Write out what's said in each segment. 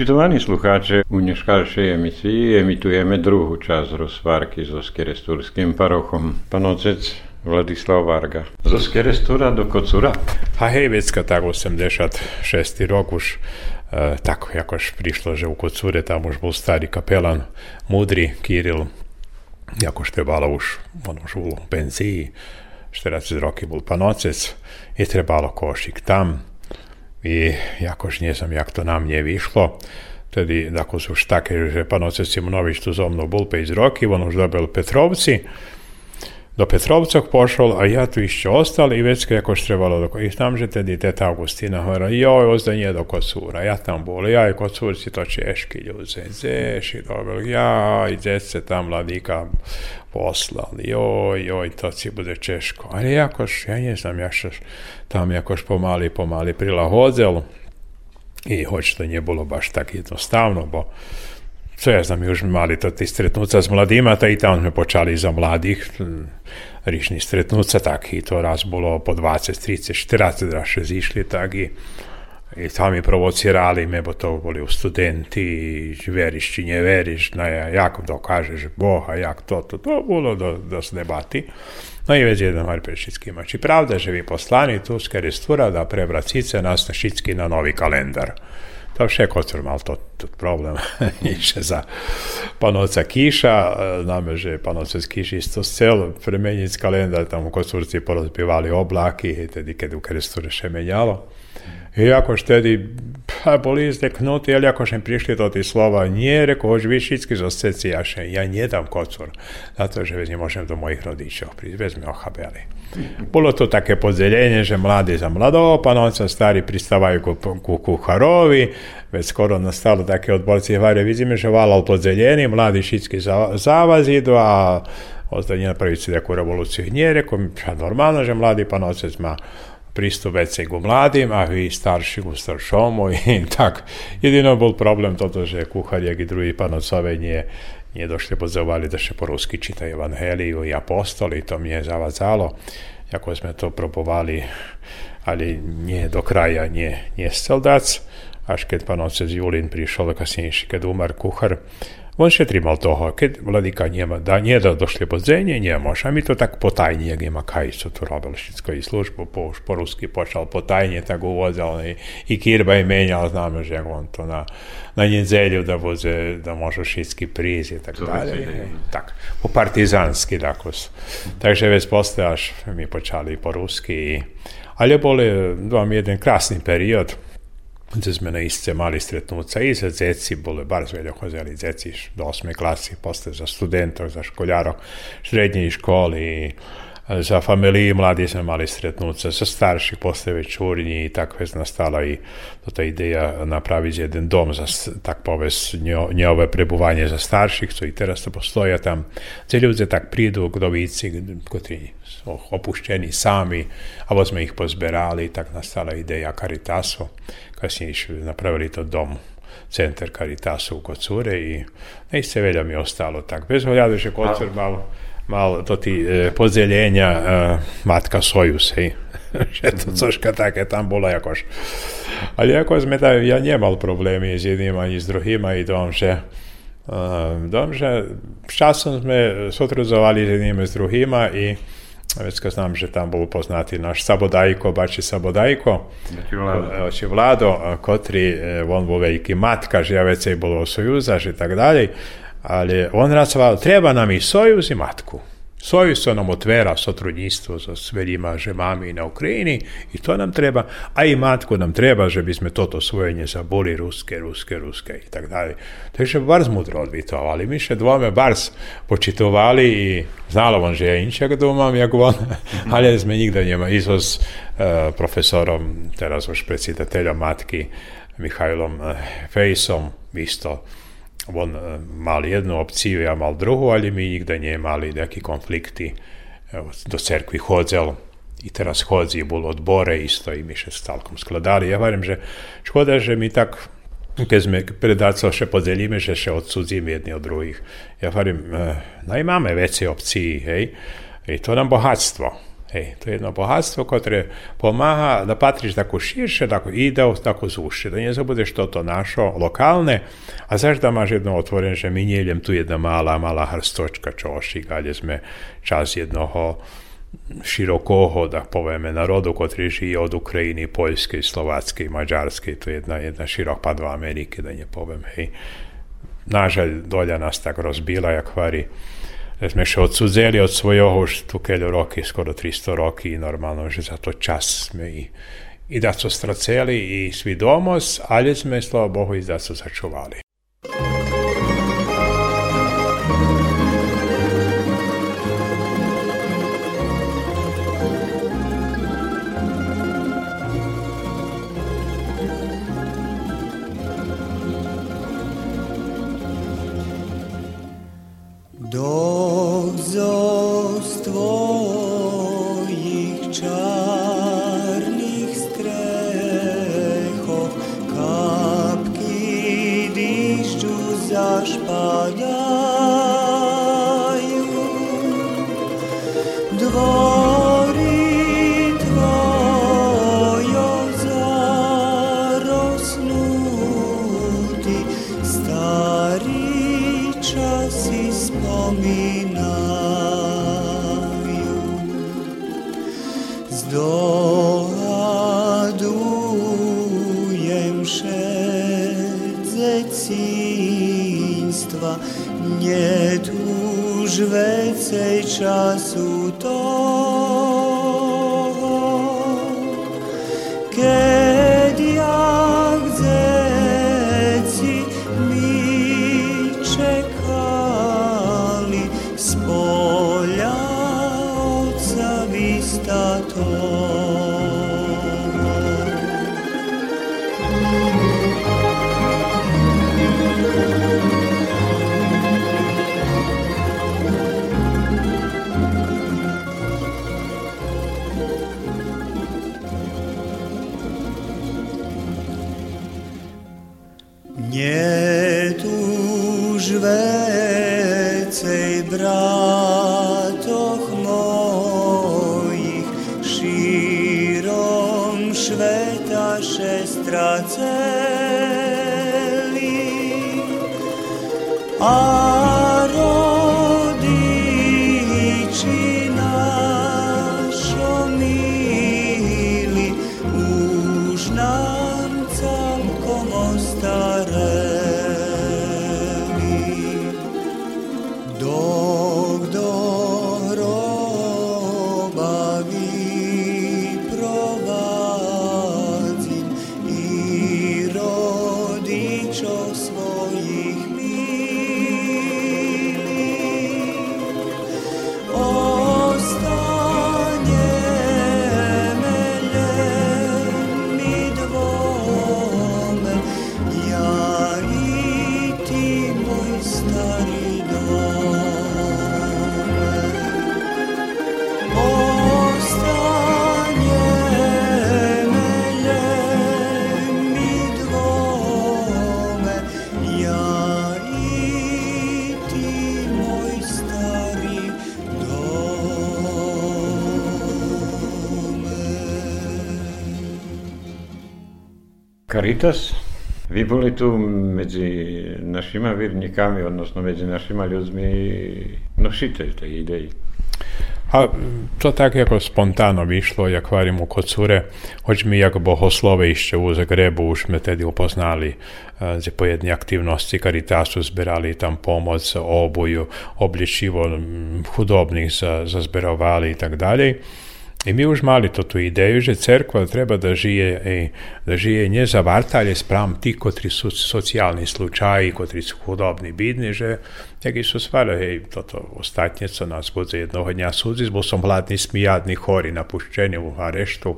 Počitovaní slucháče, u dneškajšej emisii emitujeme druhú časť rozvárky so skeresturským parochom. Pan otec Vladislav Varga. Zo skerestura do kocura? A hej, vecka tak 86. rok už e, tako jakož prišlo, že u kocure tam už bol starý kapelan, mudri Kiril, jakož trebalo už, on už u penziji, 40 roky bol pan otec i trebalo košik tam i jakož nie znam jak to na mne vyšlo. Tedy ako sú už také, že pán otec Simonovič tu zo mnou bol 5 roky, on už dobil Petrovci, do Petrovcov pošol a ja tu ešte ostal i već jakož trebalo do I tam, že tedy teta Augustina hovorila, joj, ozda nije do kocura, ja tam bol, ja i kocurci to češki ljuze, zeši dobil, ja i se tam mladika poslali, joj, joj, to si bude češko. Ali jakož, ja ne znam, ja što tam jakož pomali, pomali prilahodzel i hoć to nije bilo baš tak jednostavno, bo co ja znam, już mali to ti stretnuca s mladima, ta i tam sme počali za mladih rišni stretnuca, tak i to raz bolo po 20, 30, 40 raše zišli, tak i i tam mi provocirali me, bo to boli studenti, veriš či ne veriš, na jak dokažeš Boha, jak to, to, to bolo do, dost debati. No i već jedan mar prešitski mači. Pravda, že vi poslani tu skerestura da prebracice nas na šitski na novi kalendar. To vše kocur mal to, to problem iše za panovca kiša, znamo, že panovca z kiši isto cel premenic kalendar, tam u kocurci porozpivali oblaki, i tedy kad u keresture še menjalo. I ako štedi pa boli zdeknuti, ali ako še prišli do tih slova, nie, reko, hoć vi šitski zosteci, ja še, ja nie dam kocur, zato že već ne možem do mojih već me ochabeli. Bolo to také podzelenie, že mladí za mladého panovca, starí pristávajú ku, ku kucharovi, već skoro nastalo také odborci hvare, vidíme, že valal podzelení, mladí šitski zavaz idu, a ostali napraviti takú revoluciju. Nie, reko, normalno, že mladý panovcec má pristup ku mladým a vy starší ku staršomu i tak. Jedino bol problem toto, že kuchar, jak i druhý panocové nie, nie došli pozovali da še po rusky čita Evangeliju i apostoli, to mne zavadzalo, ako sme to probovali, ali nie do kraja nie, nie dac, až keď pan otec Julin prišol, kasnejší, keď umar kuchar, on še trimal toho, keď vladika njema, da nije da došli po zemlje, nije može, a mi to tak potajnije, jak ima kaj su tu robili všetko i službu, po, po ruski počal potajnije, tak uvozal i, i kirba i menjal, znamo, že on to na, na njezelju da voze, da može šitski priz i tak dalje. Tak, po partizanski, dakle. Takže već posle až mi počali po ruski, i, ali je boli vam jedan krasni period, na isce mali stretnuca i za zeci, bar zveljo hozeli zeci do osme klasi, posle za studentov, za školjarov, srednjih školi, za familiji mladi sme mali stretnuca, sa starših posle već urnji i tako je nastala i ta ideja napraviti jedan dom za, tak povez, njove prebuvanje za starših, co i teraz to postoja tam. Te ľudia tak prídu k ktorí sú opuštení sami, alebo sme ich pozberali, tak nastala ideja Caritaso, kasnije napravili to dom centar Caritasu kod cure i nejste velja mi ostalo tak. Bez hľadu, že koncert mal, mal to ti e, podzeljenja e, matka Sojus, hej. že to coška také tam bola jakož. Ale ako sme tam, ja nemal problémy s jedným ani s druhým i dom, že uh, dom, že časom sme sotruzovali s jedným s druhýma i već kad znam, že tam poznati naš Sabodajko, bači Sabodajko, či Vlado, kotri, on bol veľký matka, že ja vecej bolo sojuzaž i tak dalje, ali on racoval, treba nam i sojuz i matku. Sojuz to nam otvera sotrudnjstvo za sveljima žemami na Ukrajini i to nam treba, a i matku nam treba, že bismo toto svojenje zaboli ruske, ruske, ruske i tak dalje. Takže bar mudro odvitovali. Mi še dvome bars počitovali i znalo on, že ja inčak domam, jak on, ali sme nikda njema izo s uh, profesorom, teraz už predsjedateljom matki Mihajlom uh, Fejsom, isto on mal jednu opciju, ja mal drugu, ali mi nikda nije mali neki konflikti evo, do cerkvi chodzil, i teraz chodzi, bol odbore isto i my še celkom skladali. Ja varím, že škoda, že my tak keď sme predáco še podelíme, že še odsudzíme jedni od druhých. Ja varím, e, najmáme veci obcí, hej, hej, to nám bohatstvo. Hej, to je jedno bohatstvo, ktoré pomáha da patriš tako širše, tako ideo, tako zušće, da ne zabudeš to to našo, lokalne, a zašto máš jedno otvorené, že my nijedem tu jedna mala, mala hrstočka čoši, gdje sme čas jednoho širokoho, da povieme, narodu, ktorý žije od Ukrajiny, Poljskej, Slovackej, Mađarskej, to je jedna, jedna širok pa do Amerike, da ne poviem, hej. Nažalj, dolja nas tak rozbila, jak vari sme še odsudzeli od svojho už tu keľo roky, skoro 300 roky, normalno, že za to čas sme i, i da so straceli i svidomos, ali sme, slava Bohu, i da so začuvali. Času toho, keď jak mi čekali z polja medzi našima vjernikami, odnosno među našima ljudmi nositelj te ideji. A to tak jako spontano vyšlo, jak varimo kod cure, hoć mi jako bohoslove išće u Zagrebu, už me tedy upoznali za pojedne aktivnosti Caritasu, zbirali tam pomoc, obuju, obličivo hudobnih za, za zbirovali i tak dalje. I mi už mali to tu ideju, že cerkva treba da žije, e, da žije nje zavartalje spram ti, kotri su socijalni slučaji, kotri su hudobni, bidni, že Jakieś uswale, hej, to to ostatnie, co nas bude jednoho dnia súdziť, bol som hladný, smijadný, chorý na puščeniu, areštu,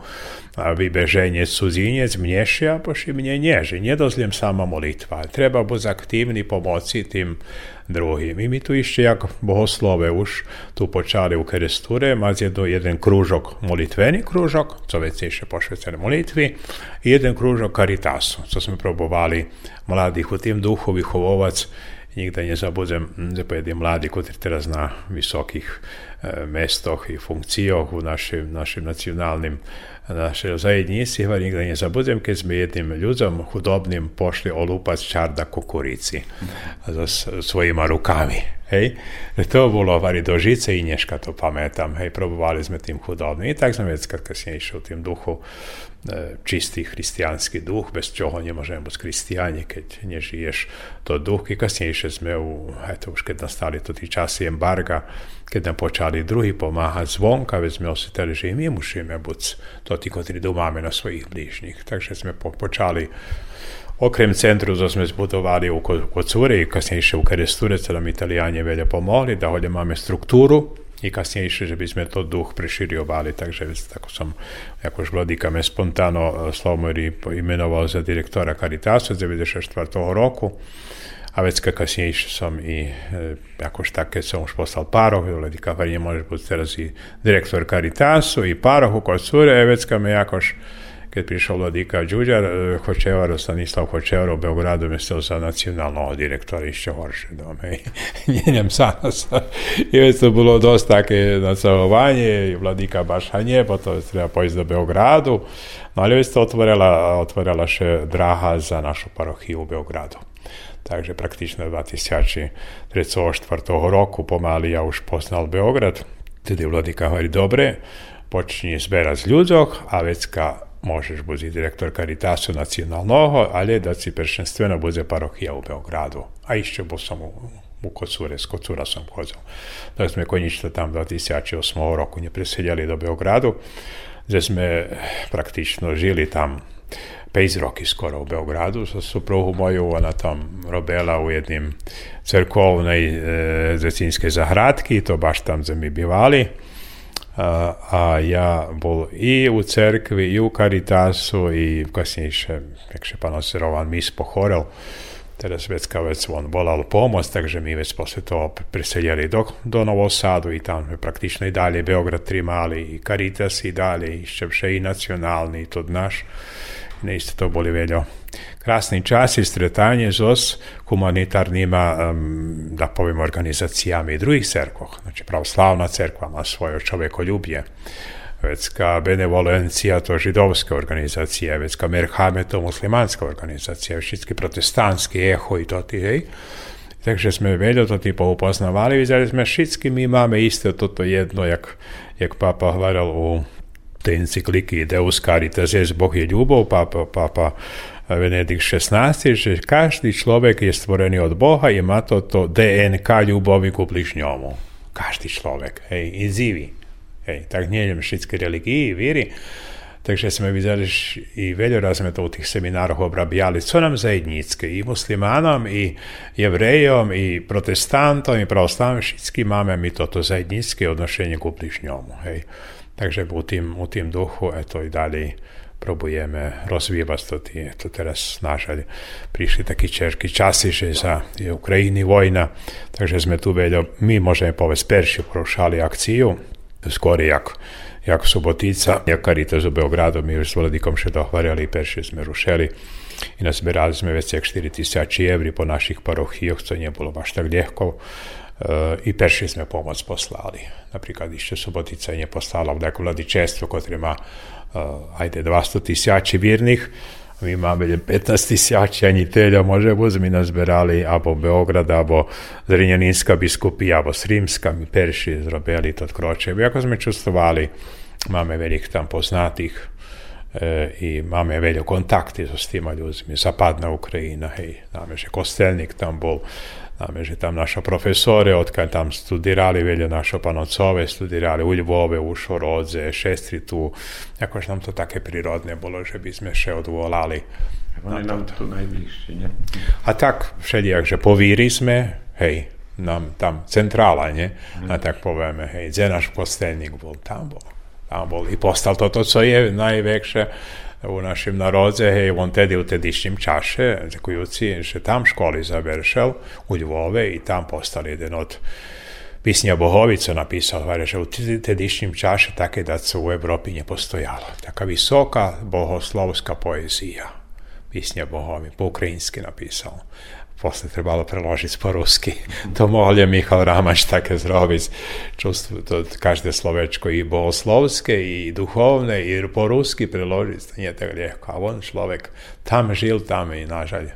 a vybeženie cudzinec, mnešia, poši mne nie, že nedozliem sama molitva. Treba byť aktívny pomoci tým druhým. I my tu ešte, jak bohoslove, už tu počali u Keresture, mať jedno, jeden krúžok molitvený krúžok, co vecejšie pošvecené molitvy, i jeden krúžok karitasu, co sme probovali mladých u tým Nikdaj nie zabudzam, hm, da je mladi, kot je teraz na visokih eh, mestoh i funkcijah u našim, našim nacionalnim eh, našoj zajednici, ja nikdaj ne zabudzam, kad smo jednim ljudom hudobnim pošli olupac čarda kukurici eh, za svojima rukami. Hej, to bilo vari do žice i nješka to pametam, hej, probovali smo tim hudobnim i tak sam već kad kasnije išao u tim duhu E, čistý hristijanski duh, bez čoho ne možemo biti kristijani, keď ne žiješ to duh. I kasnije sme, u, eto, už keď nastali to ti časi embarga, keď nam počali drugi pomahati zvonka, već sme osjetili, že i mi musíme biti to ti, kotri domáme na svojih bližnjih. Takže sme po, počali Okrem centru, co sme zbudovali u Kocuri, kasnije u Keresture, co nam italijanje velje pomoli, da ovdje máme strukturu, i kasnejšie, že by sme to duch preširiovali, takže tako som akož vladika me spontano Slavomiri imenoval za direktora Caritasa 94. roku a već kasnejšie som i e, akož tak, keď som už poslal pároch, vladika Fari nemôže byť teraz i direktor Caritasu i párohu kod cure, već me akož keď prišiel vladíka Đuđar, Hočevar, Stanislav Hočevar u Beogradu myslel za nacionalnog direktora ešte horšie dom. Hej. Njenjem sana sa. I već to bilo dosta také nacelovanje i vladíka baš nie, potom treba pojsť do Beogradu. No ali već to otvorila, otvorila še draha za našu parohiju u Beogradu. Takže praktično 2034. roku pomali ja už poznal Beograd. Tedy vladika hovorí, dobre, počni zberať ľuďoch a vecka možeš biti direktor Caritasu nacionalnog, ali da si prvenstveno bude parohija u Beogradu. A išće bo sam u, u Kocure, s Kocura sam kozao. Da smo konjično tam 2008 roku nje preseljali do Beogradu, gdje smo praktično žili tam 5 roki skoro u Beogradu sa supruhu moju, ona tam robila u jednim crkovnej e, zecinske zahradki, to baš tam gdje mi bivali a, ja bol i u cerkvi, i u Caritasu, i kasnejšie, jak še pán Rovan mis pochorel, teraz vecka vec on volal pomoc, takže my već posle toho presedjeli do, do Novosadu i tam praktično i dalje Beograd trimali i Caritas i dalje i še i nacionalni i to naš. Ne isto to boli veľa krásny čas i stretanje s humanitarnima, um, da poviem, organizacijami drugih cerkoh. Znači, pravoslavna cerkva má svoje čovekoljubje. Vecka benevolencija to židovska organizacija, vecka merhame to muslimanska organizacija, všetky protestantski eho i to ti, hej. Takže sme veľa to typo upoznavali, videli sme všetky, my máme isté toto jedno, jak, jak papa hovoril u tej encykliki Deus Caritas, je Boh je ľubov, papa, papa Benedikt XVI, že každý človek je stvorený od Boha i má toto DNK ľubovi ku bližňomu. Každý človek, hej, i zivi. Hej, tak nie jem všetky religii, víry. Takže sme videli, i raz sme to u tých seminároch obrabjali, co nám zajednícke, i muslimánom, i jevrejom, i protestantom, i pravoslavnom, všetky máme my toto zajednícke odnošenie ku bližňomu. Hej. Takže u tým, u tým duchu, eto i dalej próbujemy rozwijać to, to teraz nasze prišli takí čerky časy, že za Ukrajiny vojna, takže sme tu veľa, my môžeme povedať, perši prošali akciju, skôr jak, jak Subotica, jak Caritas u Beogradu, mi s Vladikom še dohvarjali, perši sme rušeli i nazbierali sme već 4 tisíci evri po našich parochijoch, co nie bolo baš tak ľahko. i perši sme pomoc poslali. Napríklad ešte Subotica je poslala vdako vladičestvo, má ajde 200 tisuća vjernih, mi imamo 15 tisuća anjitelja, može biti, mi nazberali abo Beograd, abo Zrenjaninska biskupija, abo Srimska, mi perši zrobili to kroče. Iako smo čustovali, máme velik tam poznatih e, i máme veľa kontakty so s týma ľuďmi. Zapadná Ukrajina, hej, máme, že kostelnik tam bol, Znamená, že tam naša profesore, odkiaľ tam studirali, veľa našo panocove, studirali u Lvove, u Šorodze, šestri tu. Akože nám to také prírodné bolo, že by sme še odvolali. Oni nám tu najbližšie, nie? A tak všelijak, že povíri sme, hej, nám tam centrála, nie? A tak povieme, hej, kde náš kostelník bol, tam bol. Tam bol i postal toto, co je najväčšie u našem narodze, hej, on tedy u tedišnjem čaše, ďakujúci, že tam školy završil u Lvove i tam postal jeden od Pisnja Bohovica napisal, hvala, že u tedišnjem čaše také da se u Evropi ne postojalo. Taka visoka bohoslovska poezija. Pisnja Bohovi, po-ukrajinski napisal. vlastne trebalo preložiť po rusky. To mohol je Michal Ramaš také zrobiť. Čustvo, to, každé slovečko i bohoslovské, i duchovné, i po rusky preložiť. Nie tak ľahko. A on človek tam žil, tam i nažalj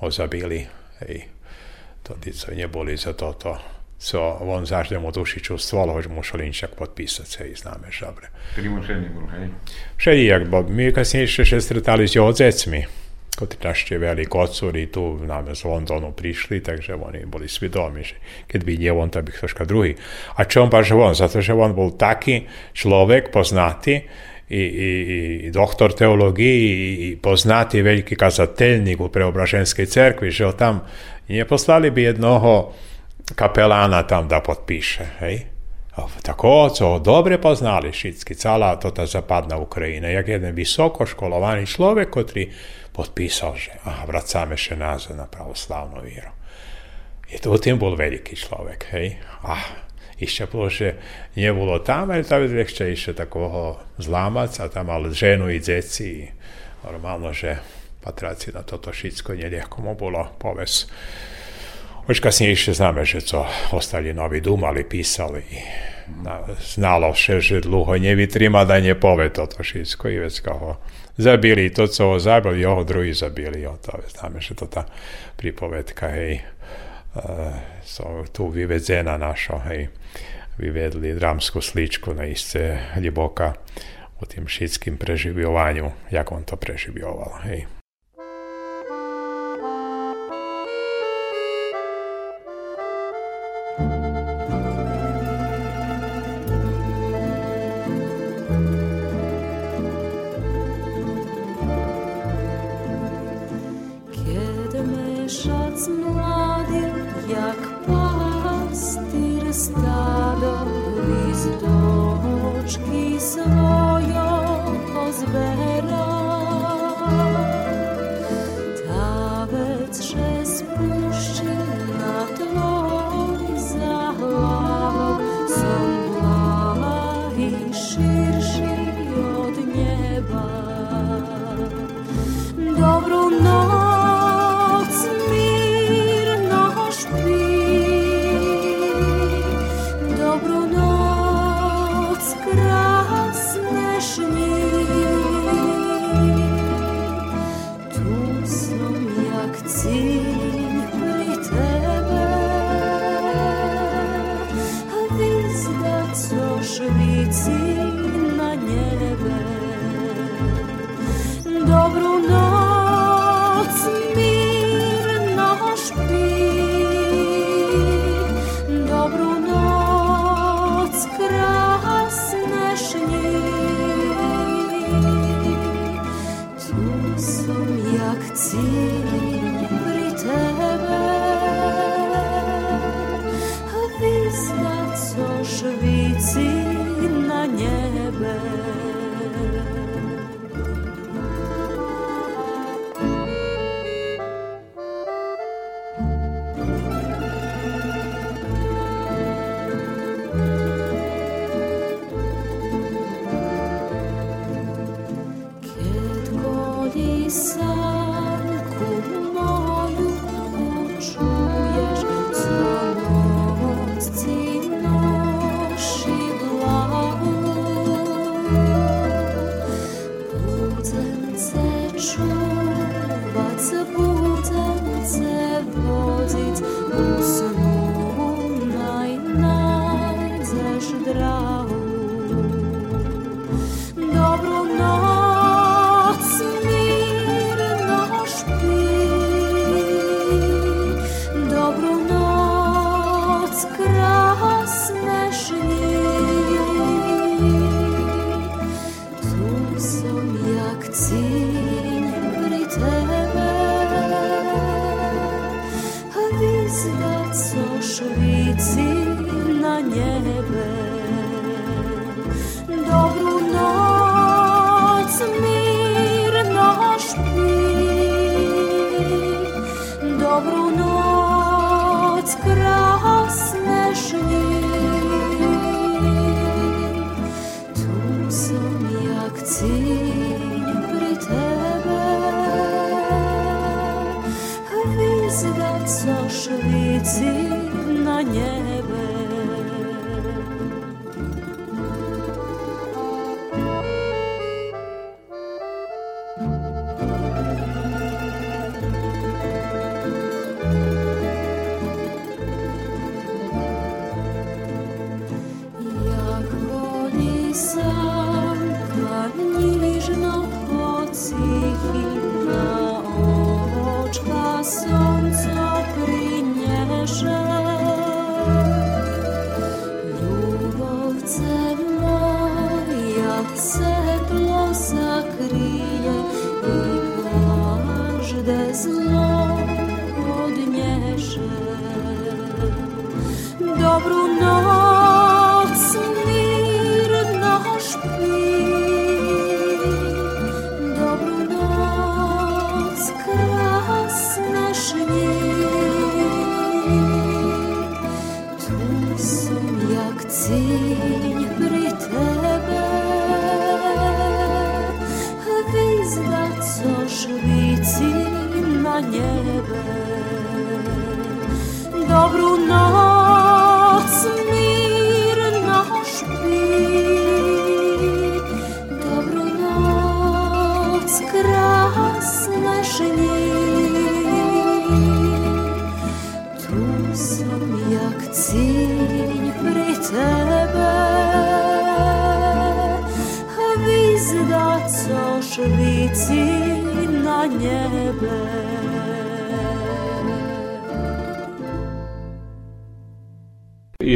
ho zabili. I to dico neboli za toto. co on zaždemu duši čustvovalo, hoć Mušolinčak potpisat se i znameš, dobre. Primošeni bol, hej? Še jak, bo mi kasnije še se sretali s jo decmi, ktorí našteveli kocúri tu nám z Londonu prišli, takže oni boli svedomi, že keď by nie on, tak by troška druhý. A čo on baš on? Zato, že on bol taký človek poznatý, i, i, i doktor teologiji i poznati veliki u Preobraženskej cerkvi, že tam nie poslali bi jednoho kapelana tam da potpiše, hej? Tako co dobre poznali šitski, cala tota zapadna Ukrajina, jak jeden visoko človek, ktorý potpisao že aha, vracam še nazad na pravoslavnu vjeru. I to tim bol veliki človek, hej. Ah, išće ploše nije bilo tamo, jer tamo je išće takovo zlamac, a tamo ali ženu i djeci i že patraci na toto šitsko nije lijekomu bilo poves. Už kasnije išće že co ostali novi dumali, pisali i znalo še, že dluho nje da nje toto šitsko i već kao zabili to, co ho zabili, jeho drugi zabili. Jo, to zname, že to ta pripovedka, hej, uh, so tu vyvedzena našo, hej, vyvedli dramskú sličku na isce hlboka o tým všetkým preživovaniu, jak on to preživoval, hej.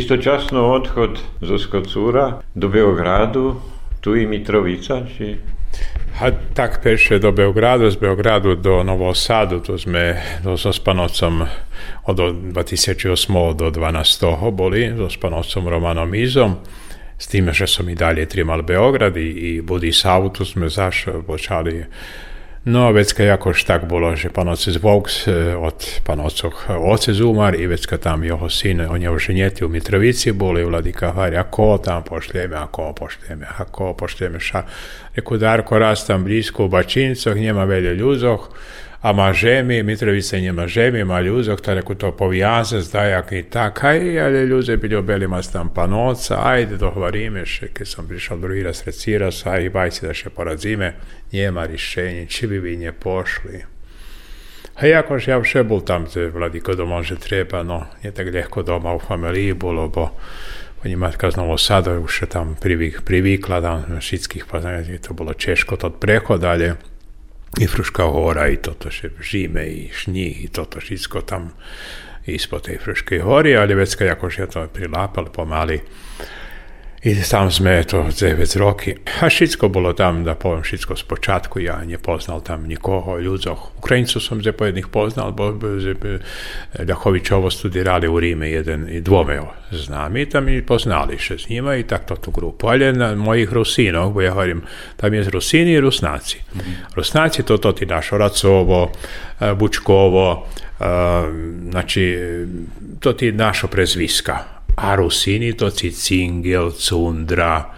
Istočasno odhod zo Skocura do Beogradu, tu i Mitrovica, či? A tak peše do Beogradu, z Beogradu do Novosadu, to sme so Spanocom od 2008 do 12 boli, so Spanocom Romanom Izom, s tým, že som i dalje trimal Beograd i, i Budisavu, tu sme zaš počali No, vecka jakož tak bolo, že pan otec Voks od pan otcov otec umar i vecka tam jeho sin, on je už ženjeti u Mitrovici boli, vladika Hari, ako tam pošljeme, ako pošljeme, ako pošljeme, ša. Reku, Darko, raz tam blisko u Bačincoh, njema velje ljuzoh, a ma žemi, Mitrovica njema žemi, ma ljuzoh, ta reku to povijaza, zdajak i tak, aj, ali ljuze bili obelima tam panoca, ajde, dohvarimeš, keď som prišao drugi raz reciras, aj, bajci da še porazime, njema rješenje, či bi vi nje pošli. A jakož ja vše bol tam, že vladiko doma, že treba, no, je tak lehko doma u familiji bolo, bo Pani matka z Novog Sada už tam privik, privikla da všetkých poznania, to bolo češko to prehodalje i Fruška hora i toto še žime i šnih i toto všetko tam ispod tej Fruškej hory, ali već kad jakož je to prilapalo pomali i tam sme to 9 roky. A všetko bolo tam, da poviem všetko z počátku, ja nepoznal tam nikoho, ľudzoch. Ukrajincu som ze pojedných poznal, bo Ľachovičovo studirali u Ríme jeden i dvome s nami, tam i poznali še s njima i tak to tu grupu. Ali na mojih Rusinov, bo ja hovorim, tam je Rusini i Rusnaci. Mm -hmm. Rusnaci to to ti naš Oracovo, Bučkovo, znači to ti našo prezviska a Rusini to ci Cingel, Cundra,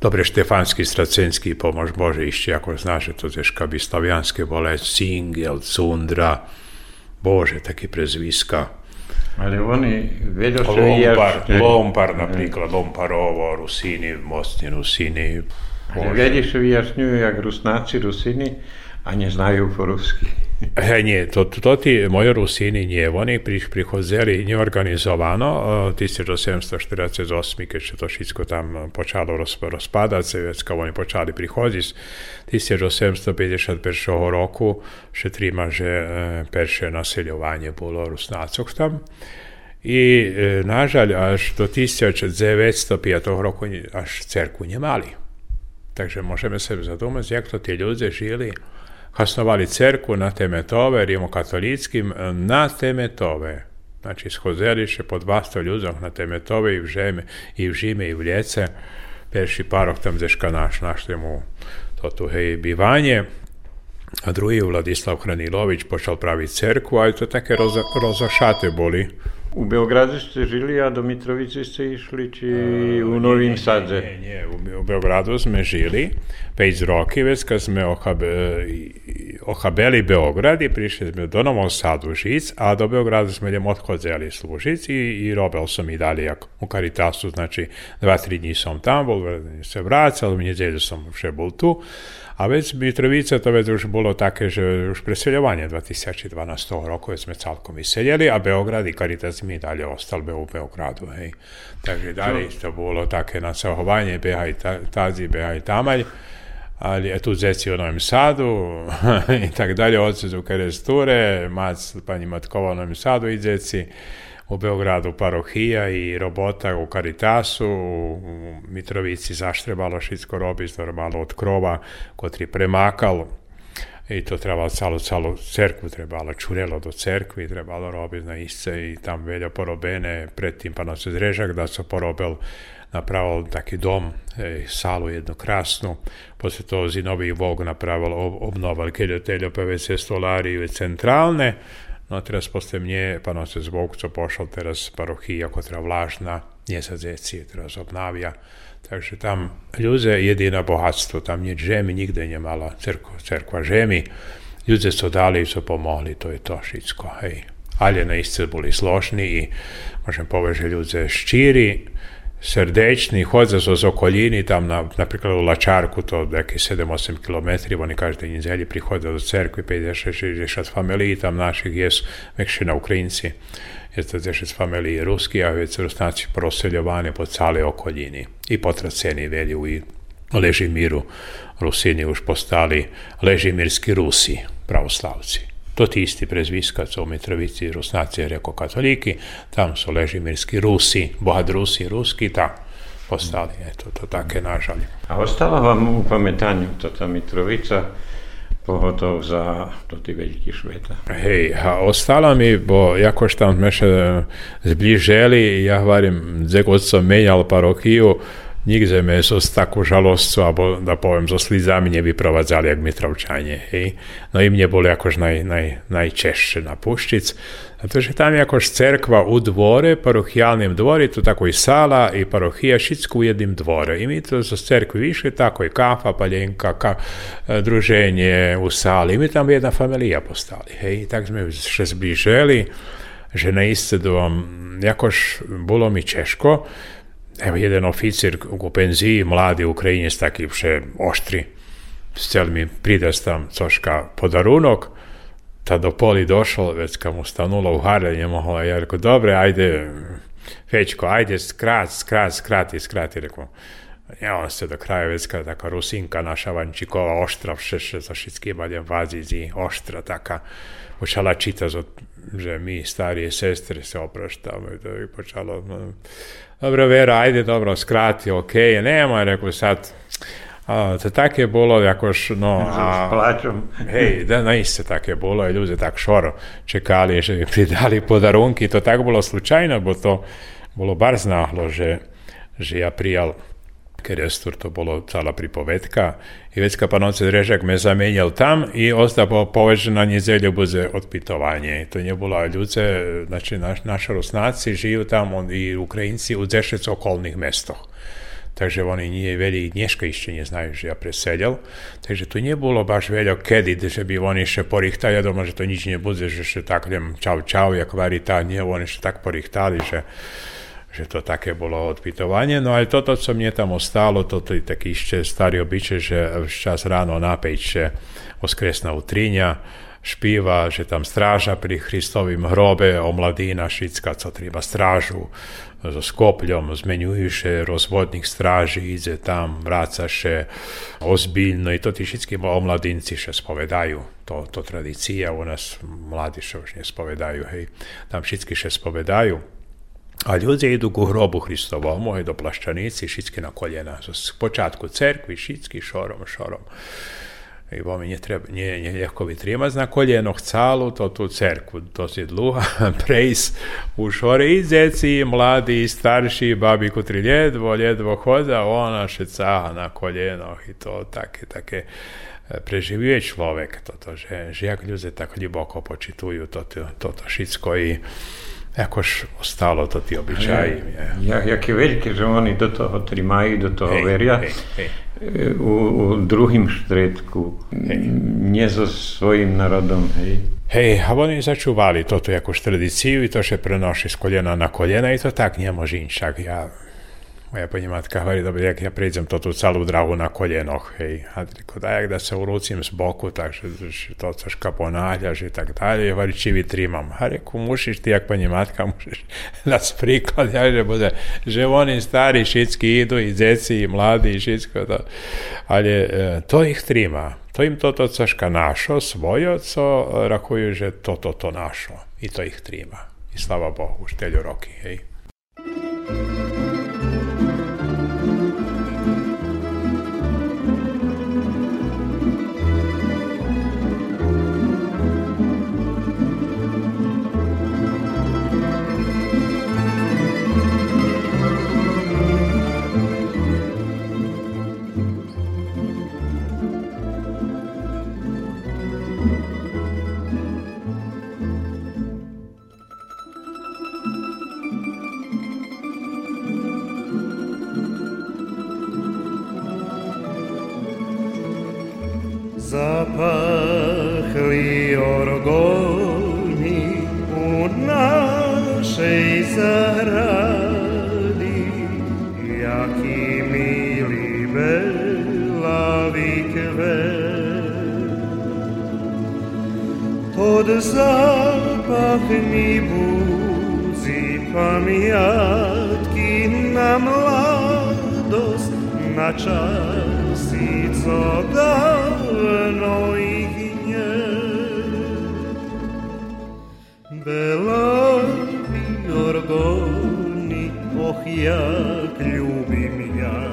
dobre Štefanski, Stracenski pomož Bože ešte, ako znáš, to teška by slavianske bole, Cingel, Cundra, Bože, taký prezviska. Ali oni vedo se Lompar, Lompar napríklad, Lomparovo, Rusini, Mostni, Rusini. Ale vedi se vyjasňujú, jak Rusnáci, Rusini, a ne znajú po rusky. He, nie, to, to ti moji Rusini oni pri, prichozeli neorganizovano, 1748, keď sa to všetko tam počalo roz, rozpadať, već kao oni počali prichodziť, 1851 roku šetrima, že perše naseljovanje bolo Rusnacov tam. I nažalj, až do 1905 roku až cerku nemali. Takže možeme se zadumati, jak to ti ljudi žili hasnovali cerku na temetove, rimokatolickým na temetove. Znači, schozeliše po 200 ľuďoch na temetove i v, žeme, i v Žime, i v Ljece. Perši parok tam zeška naš, našli mu to tu hej bivanje. A drugi Vladislav Hranilović počal praviť cerku, a to také roza, rozašate boli. U Beogradu ste žili, a do Mitrovice ste išli, či u Novým Sadze? Nie, nie, u, u Beogradu sme žili. 5 roky, već kad sme ohabe, ohabeli Beograd i prišli sme do Novog Sadu žic, a do Beograda sme idem odchodzeli služic i, i robil som i dalje jak u Caritasu, znači 2-3 dní som tam bol, se vracal, v nedjelju som vše bol tu, a već Mitrovica to već už bolo také, že už preseljovanje 2012 roku sme celkom iseljeli, a Beograd i Caritas mi dalje ostal be u Beogradu, hej. Takže dalje to bolo také nasahovanje, behaj ta, tazi, behaj tamalj, ali je tu zeci u Novom Sadu i tak dalje, oci u Keresture, mac, pani Matkova u Novom Sadu i zeci, u Beogradu parohija i robota u Karitasu, u Mitrovici zaštrebalo šitsko robizno malo od krova, kotri premakal, i to trebalo celu, celu cerkvu trebalo, čurelo do cerkvi, trebalo robiti na isce i tam veljo porobene, predtim pa nas zrežak da su porobili napravili taki dom, e, salu jednu krasnu, poslije to Zinovi Vog napravili, ob, obnovili keljoteljo PVC stolariju centralne, no teraz pa nas je zbog co pošao teraz parohija, koja vlažna, nje sa zeci, teraz obnavja, takže tam ľudia jediné bohatstvo, tam nič žemi, nikde nemala cerkva, cerkva žemi, ľudia so dali, so pomohli, to je to všetko, hej. Ale naiste boli složni i môžem povedať, že ľudia štíri, srdečni, chodze so z okolini, tam na, napríklad u Lačarku, to neki 7-8 km, oni každej nedelji prihode do cerkvi, 50-60 familiji tam naših jes, na Ukrajinci, je to 10 familiji ruski, a već Rusnaci proseljovani po cale okoljini i potraceni velji u Ležimiru, Rusini už postali ležimirski Rusi, pravoslavci. To ti isti prezviskac u Mitrovici, Rusnaci je rekao katoliki, tam su ležimirski Rusi, bohat Rusi, Ruski, ta postali, eto, to také nažalje. A ostala vam u pametanju to ta Mitrovica, pogotovo za to ti veliki šveta. Hej, a ostala mi, bo jakož tam sme še zbliželi, ja hovorím, god som menjal parochiju, Nigde me so s takú žalosťou, alebo da poviem, so slizami nevyprovadzali, jak Mitrovčanie. Hej. No i mne boli akož naj, naj, najčešće na Puščic. Že tam je akož cerkva u dvore, parohijalnim dvori, to tako i sala i parohija šitsko u jednim dvore. I mi to sa cerkvi više, tako i kafa, paljenka, ka, e, druženje u sali. I mi tam jedna familija postali. Hej. I tak sme še zbliželi, že na iscedu jakož bolo mi češko, evo jedan oficir u penziji, mladi Ukrajinec, taki vše oštri, chcel mi pridať tam coška podarunok, ta do poli došao, već kad mu u hare, nije mogla, ja rekao, dobre, ajde, Fećko, ajde, skrat, skrat, skrati, skrati, rekao, ja on se do kraja već taka Rusinka naša Vančikova, oštra, vše, za šiskimaljem vazizi, oštra, taka, počala čitati, že mi starije sestre se opraštamo i to je počalo, dobro, Vera, ajde, dobro, skrati, ok, nema, rekao sad, a, to tak je bilo, jakož, no, a, plačom. hej, da, naiste tak je bilo i ljudi tak šoro čekali, že bi pridali podarunki, to tak bilo slučajno, bo to bilo bar znahlo, že, že ja prijal Kerestur to bolo cala pripovedka i već kapanoce Drežak me zamenjal tam i ostao povežena njezelju bude otpitovanje. To nije bila znači naš, naši Rusnaci žiju tam on, i Ukrajinci u dešec okolnih mestoh. Takže oni nije veli dneška išće nje že ja preseljal. Takže tu nije baš veljo kedit, že bi oni še porihtali, doma že to nič ne že še tak čau čau, jak varita, nije oni še tak porihtali, že... Že to také bolo odpitovanie. No aj toto, co mne tam ostalo, toto je taký ešte starý obyčaj, že čas ráno na že voskresná utrinja, špíva, že tam stráža pri Hristovým hrobe, omladina šicka, co treba strážu so skopľom, zmenjujúše rozvodných stráží, ide tam, vrácaše ozbiljno i to ti všetky omladinci še spovedajú. To, to tradícia u nás mladí še už nespovedajú, hej. Tam všetky še spovedajú. A ľudia idú ku hrobu Hristovomu, aj do plaščanici, všetky na koljena. Z počátku cerkvi, všetky šorom, šorom. I vome nie, treba, nie ľahko vytrímať na koljenoch celú tú cerkvu. To si dlhá prejsť už hore i deci, mladí, starší, babi, kutri ledvo, ledvo choda, ona še cáha na koljenoch i to také, také preživuje človek toto, že, že jak ľudia tak hliboko počitujú toto, toto všetko i jakož ostalo to ti obyčaji. Ja, jak je veľké, že oni do toho trimajú, do toho hej, veria. Hej, hej. U, u druhým štredku, hej. nie so svojím národom, hej. Hej, a oni začúvali toto jakož tradíciu i to, že prenoši z kolena na kolena i to tak nemôže inšak. Ja moja pani matka hovorí, dobre, jak ja prejdem toto celú drahu na koljenoch, hej. A reko, daj, da se urucim z boku, takže že to troška ponáhľaš i tak dalje, hovorí, či vytrímam. A reku, mušiš ti, jak pani matka, mušiš dať príklad, ja, že bude, že oni stari všetky idú, i deci, i mladí, i všetko to. Ale e, to ich tríma. To im toto troška našo, svojo, co rakujú, že toto to našo. I to ich tríma. i slava Bohu, štelju roki, hej. Buzi pamiatki na mladost, na časi, co davno ih nje. Belavi orgoni, oh jak ljubim ja,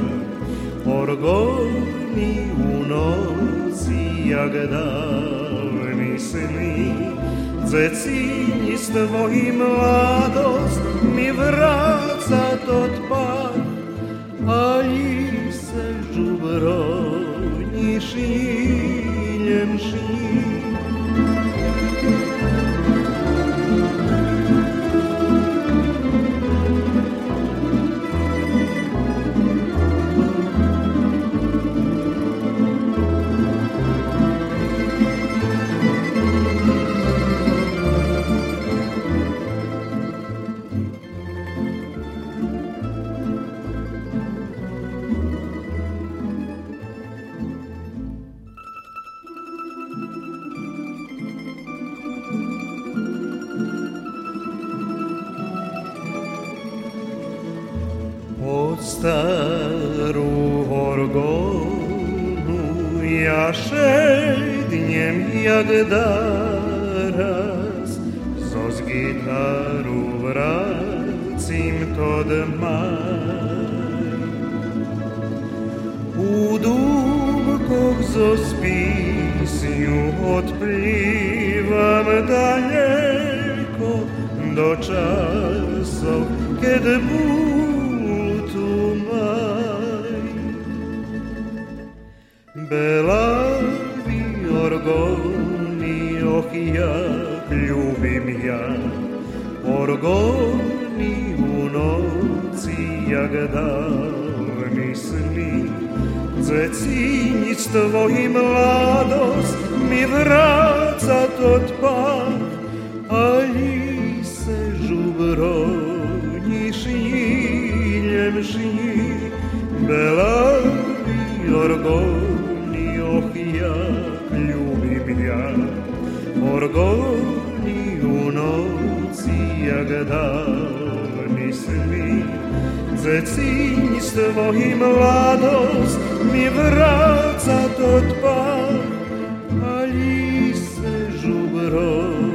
orgoni u noci, jak davni sni, Zecinji s tvojim mladost mi vraca tot pah, ali se žubroni šiljem šiljem. Belavi orgoni, oh jak ljubim ja, orgoni u noci, jak davni sni. Zecinji s tvojim mladost mi vraca tot pah, ali se žubroni šiljem šilj. Belavi orgoni, ja, orgoni u noci, jak davni sni. Zecinji s tvojim mladost mi vraca tot pah, ali se žubroni.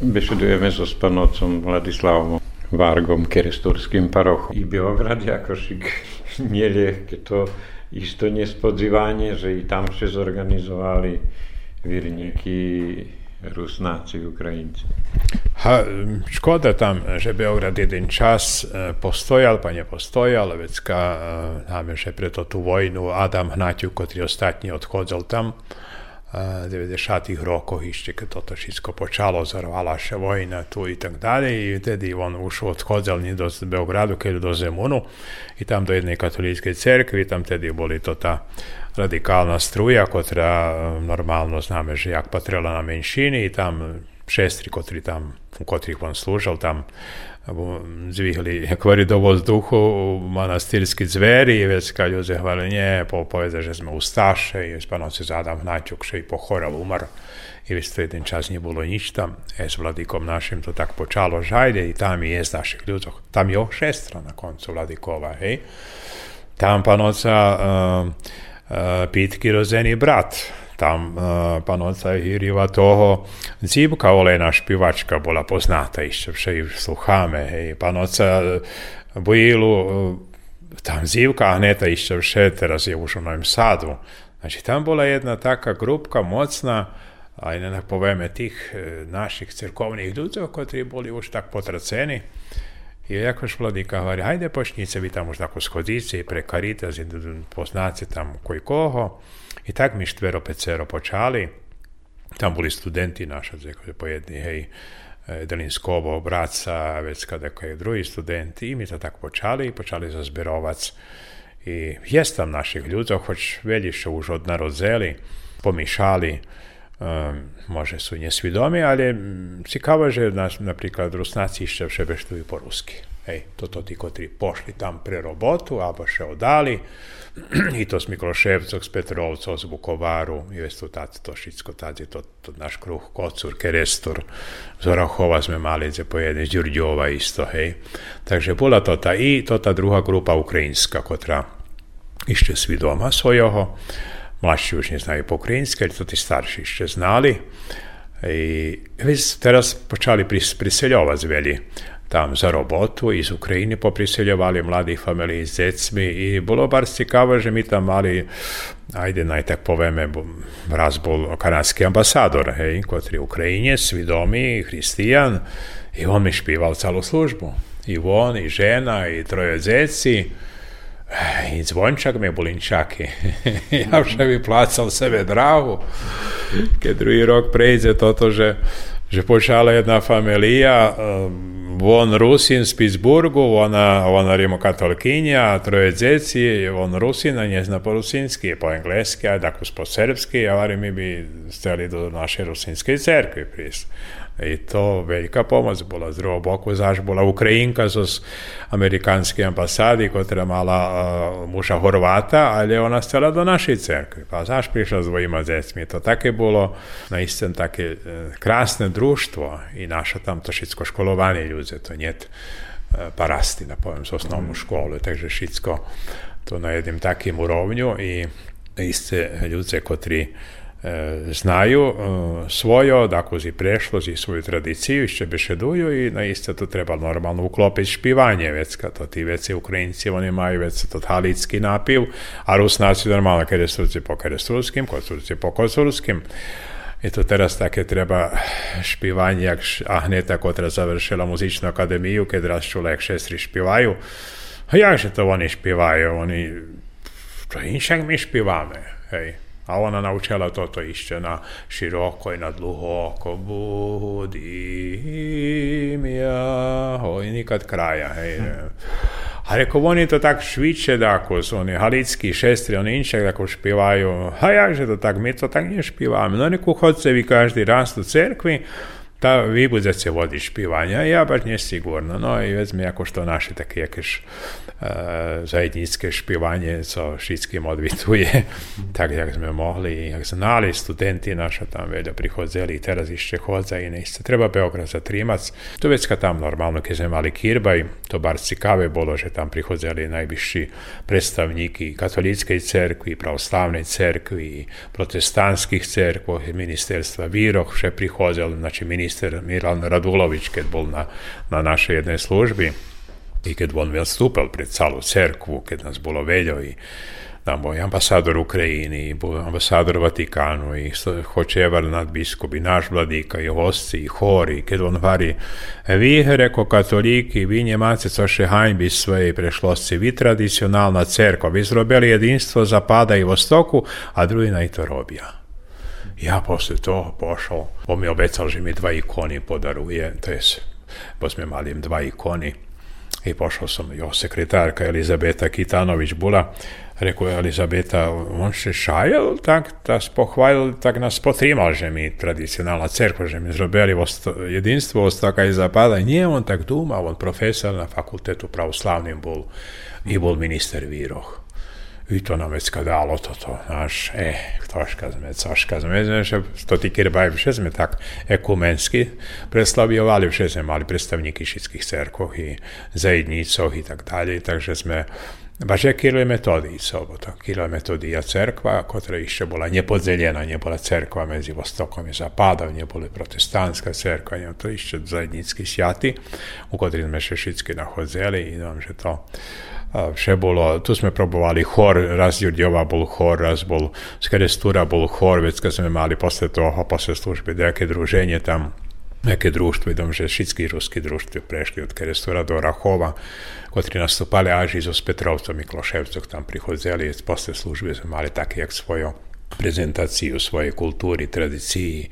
Besedujeme so spanocom Vladislavom Vargom, keresturským parochom. I Beograd jakošik je to isto nespodzivanie, že i tam še zorganizovali virníky Rusnáci, Ukrajinci. Ha, škoda tam, že Beograd jeden čas e, postojal, pa nie postojal, vecka e, máme, že preto tú vojnu Adam Hnaťu, ktorý ostatní odchádzal tam, v 90. rokoch ešte, keď toto všetko počalo, zarvala še vojna tu i tak dalej, i vtedy on už odchádzal nie do Beogradu, keď do Zemunu, i tam do jednej katolíckej cerkvi, tam tedy boli to tá radikálna struja, ktorá normálno známe, že jak patrila na menšiny, i tam šestri, ktorí tam, u ktorých on slúžil, tam zvihli kvôli do vzduchu manastirski zveri i već kad ljudi hvali nje, po povede, že sme ustaše i spanovci Adam Hnačuk še i pohoral, umar i već to jeden čas nije bilo ništa. E s vladikom našim to tak počalo žajde i tam je z naših ljudov. Tam je šestra na koncu vladikova, hej. Tam panoca uh, uh, pitki rozeni brat, Tam uh, pán Oca hýriva toho Dzívka Olejná špivačka bola poznáta ešte, všej slucháme, hej. Pán Oca Bojilu, tam Zivka ešte vše, teraz je už u Novom Sadu. Znači, tam bola jedna taka grupka mocna, aj ne povieme tých našich crkovných ľudí, ktorí boli už tak potracení. I jakož vladika govori, hajde počnite vi tamo tako schodice pre Caritas, poznace tam koji koho. I tak mi štvero pecero počali. Tam boli studenti naša, po jedni, hej, Delinskovo, braca, već kada je drugi studenti. I mi to tak počali, počali za zbirovac. I jest tam naših ljudi, hoć veljiše už od narodzeli, pomišali, um, może sú nesvidomi, ale ciekawe, že nás, napríklad Rusnáci ešte všebeštujú po rusky. Hej, toto tí, ktorí pošli tam pre robotu, alebo še odali, i to s Mikloševcog, s Petrovcog, s Vukovaru i već to tad to šitsko, tad je to, to naš kruh, Kocur, Kerestur, Zorahova sme mali za pojedne, Đurđova isto, hej. Takže bola to ta i to ta druga grupa ukrajinska, kotra išće svi doma svojoho, mlađi už ne znaju po ukrajinske, ali to ti starši išće znali. I već teraz počali pris, priseljovati veli. Tam za robotu iz Ukrajine popriseljovali mladih familiji s decmi i bolo bar ciekawe, že mi tam mali ajde naj tak povieme, raz bol kanadský ambasador, hej, ktorý Ukrajinec, svidomý, hristijan i on mi špíval celú službu. I on, i žena, i troje djeci i zvončak mi bulinčaki. ja však bi placal sebe drahu. Keď druhý rok prejde toto, že, že počala jedna familija, on Rusin z Pittsburghu, ona, ona rimokatolkinja, troje djeci, on Rusin, a ne zna po rusinski, po engleski, a tako po srpski, a mi bi steli do naše rusinske cerkve pris. I to veľká pomoc bola. Z druhého boku zaž bola Ukrajinka zo amerikanskej ambasády, ktorá mala uh, muža Horváta, ale ona stala do našej cerkvy. A zaž prišla s dvojima deťmi. To také bolo na istom také uh, krásne društvo i naša tam to všetko školovanie ľudí, to uh, parasti, da poviem, z osnovnú školu, takže všetko to na jednom takým urovňu i iste ľudia, ktorí znaju svojo, dakle si prešlozi svoju tradiciju, išće bešeduju i na isto to treba normalno uklopiti špivanje, već to ti veci Ukrajinci, oni imaju već to halicki napiv, a Rusnaci normalno keresturci po keresturskim, kocurci po kocurskim. I to teraz také treba špivanje, jak Ahneta, koja završila muzičnu akademiju, kad raz čula, jak šestri špivaju. A jakže to oni špivaju? Oni, to inšak mi špivame, hej. A ona naučila toto išće na široko i na dlugoko. Budim ja, i nikad kraja. Hej. A reko, oni to tak šviče, dako su oni halicki šestri, oni inčak dako špivaju. A jakže to tak, mi to tak ne špivamo. No neku vi každi rast u cerkvi, ta vybudzať sa vody špívania, ja baš nesigurno. No i vezme, ako što naše také jakéž uh, zajednické špívanie, co všetkým odvituje, tak jak sme mohli, jak znali studenti naša tam veľa prichodzeli, teraz ešte chodza i nechce. Treba Beograd zatrimac. To vecka tam normálno, keď sme mali Kirbaj, to bar ciekawe bolo, že tam prichodzeli najvyšší predstavníky katolíckej cerkvi, pravoslavnej cerkvi, protestantských cerkvov, ministerstva výroch, vše prichodzeli, znači minister minister Milan Radulović, kad bol na, na našej jednej službi i kad on stupal pred celú cerkvu, kad nas bolo veljo i tam bol ambasador Ukrajini, bol ambasador Vatikanu i hočevar nadbiskup i naš vladika i hosci i hori, kad on vari vi, reko katoliki, vi njemaci, co še hajbi svoje prešlosti, vi tradicionalna cerkva, vi zrobili jedinstvo zapada i vostoku, a drugi na i to robija. Ja posle toho pošao, on mi obecal, že mi dva ikoni podaruje, to je, bo sme mali dva ikoni. I pošao sam, jo, sekretarka Elizabeta Kitanović bula, rekao je Elizabeta, on se šajal tak, da pohvalil, tak nas potrimal, že mi tradicionalna cerkva, že mi zrobili jedinstvo ostaka i zapada. Nije on tak duma, on profesor na fakultetu pravoslavnim bol i bol minister Viroh. I to nám vecka dalo toto, náš, eh, troška sme, coška sme, sme že to tí kirbaj, vše sme tak ekumensky preslavovali, vše sme mali predstavníky všetkých cerkov i zajednícov i tak dalej, takže sme Baš je Kiril Metodij sobota. Kiril Metodija cerkva, koja išće bola nepodzeljena, nje bola cerkva mezi Vostokom i Zapadom, nje boli protestantska cerkva, nje to išće zajednicki sjati, u kotri sme šešicki nahodzeli i vam že to še bolo, tu sme probovali hor, raz Jurdiova bol hor, raz bol z Kerestura bol hor, već kad sme mali posle toho, posle službe, neke druženje tam, neke društvo, idom, že šitski ruski društvo prešli od Kerestura do Rahova, kotri nastupali aži s Petrovcom i Kloševcog tam prihodzeli, posle službe sme mali také, jak svojo prezentaciju svoje kulturi, tradiciji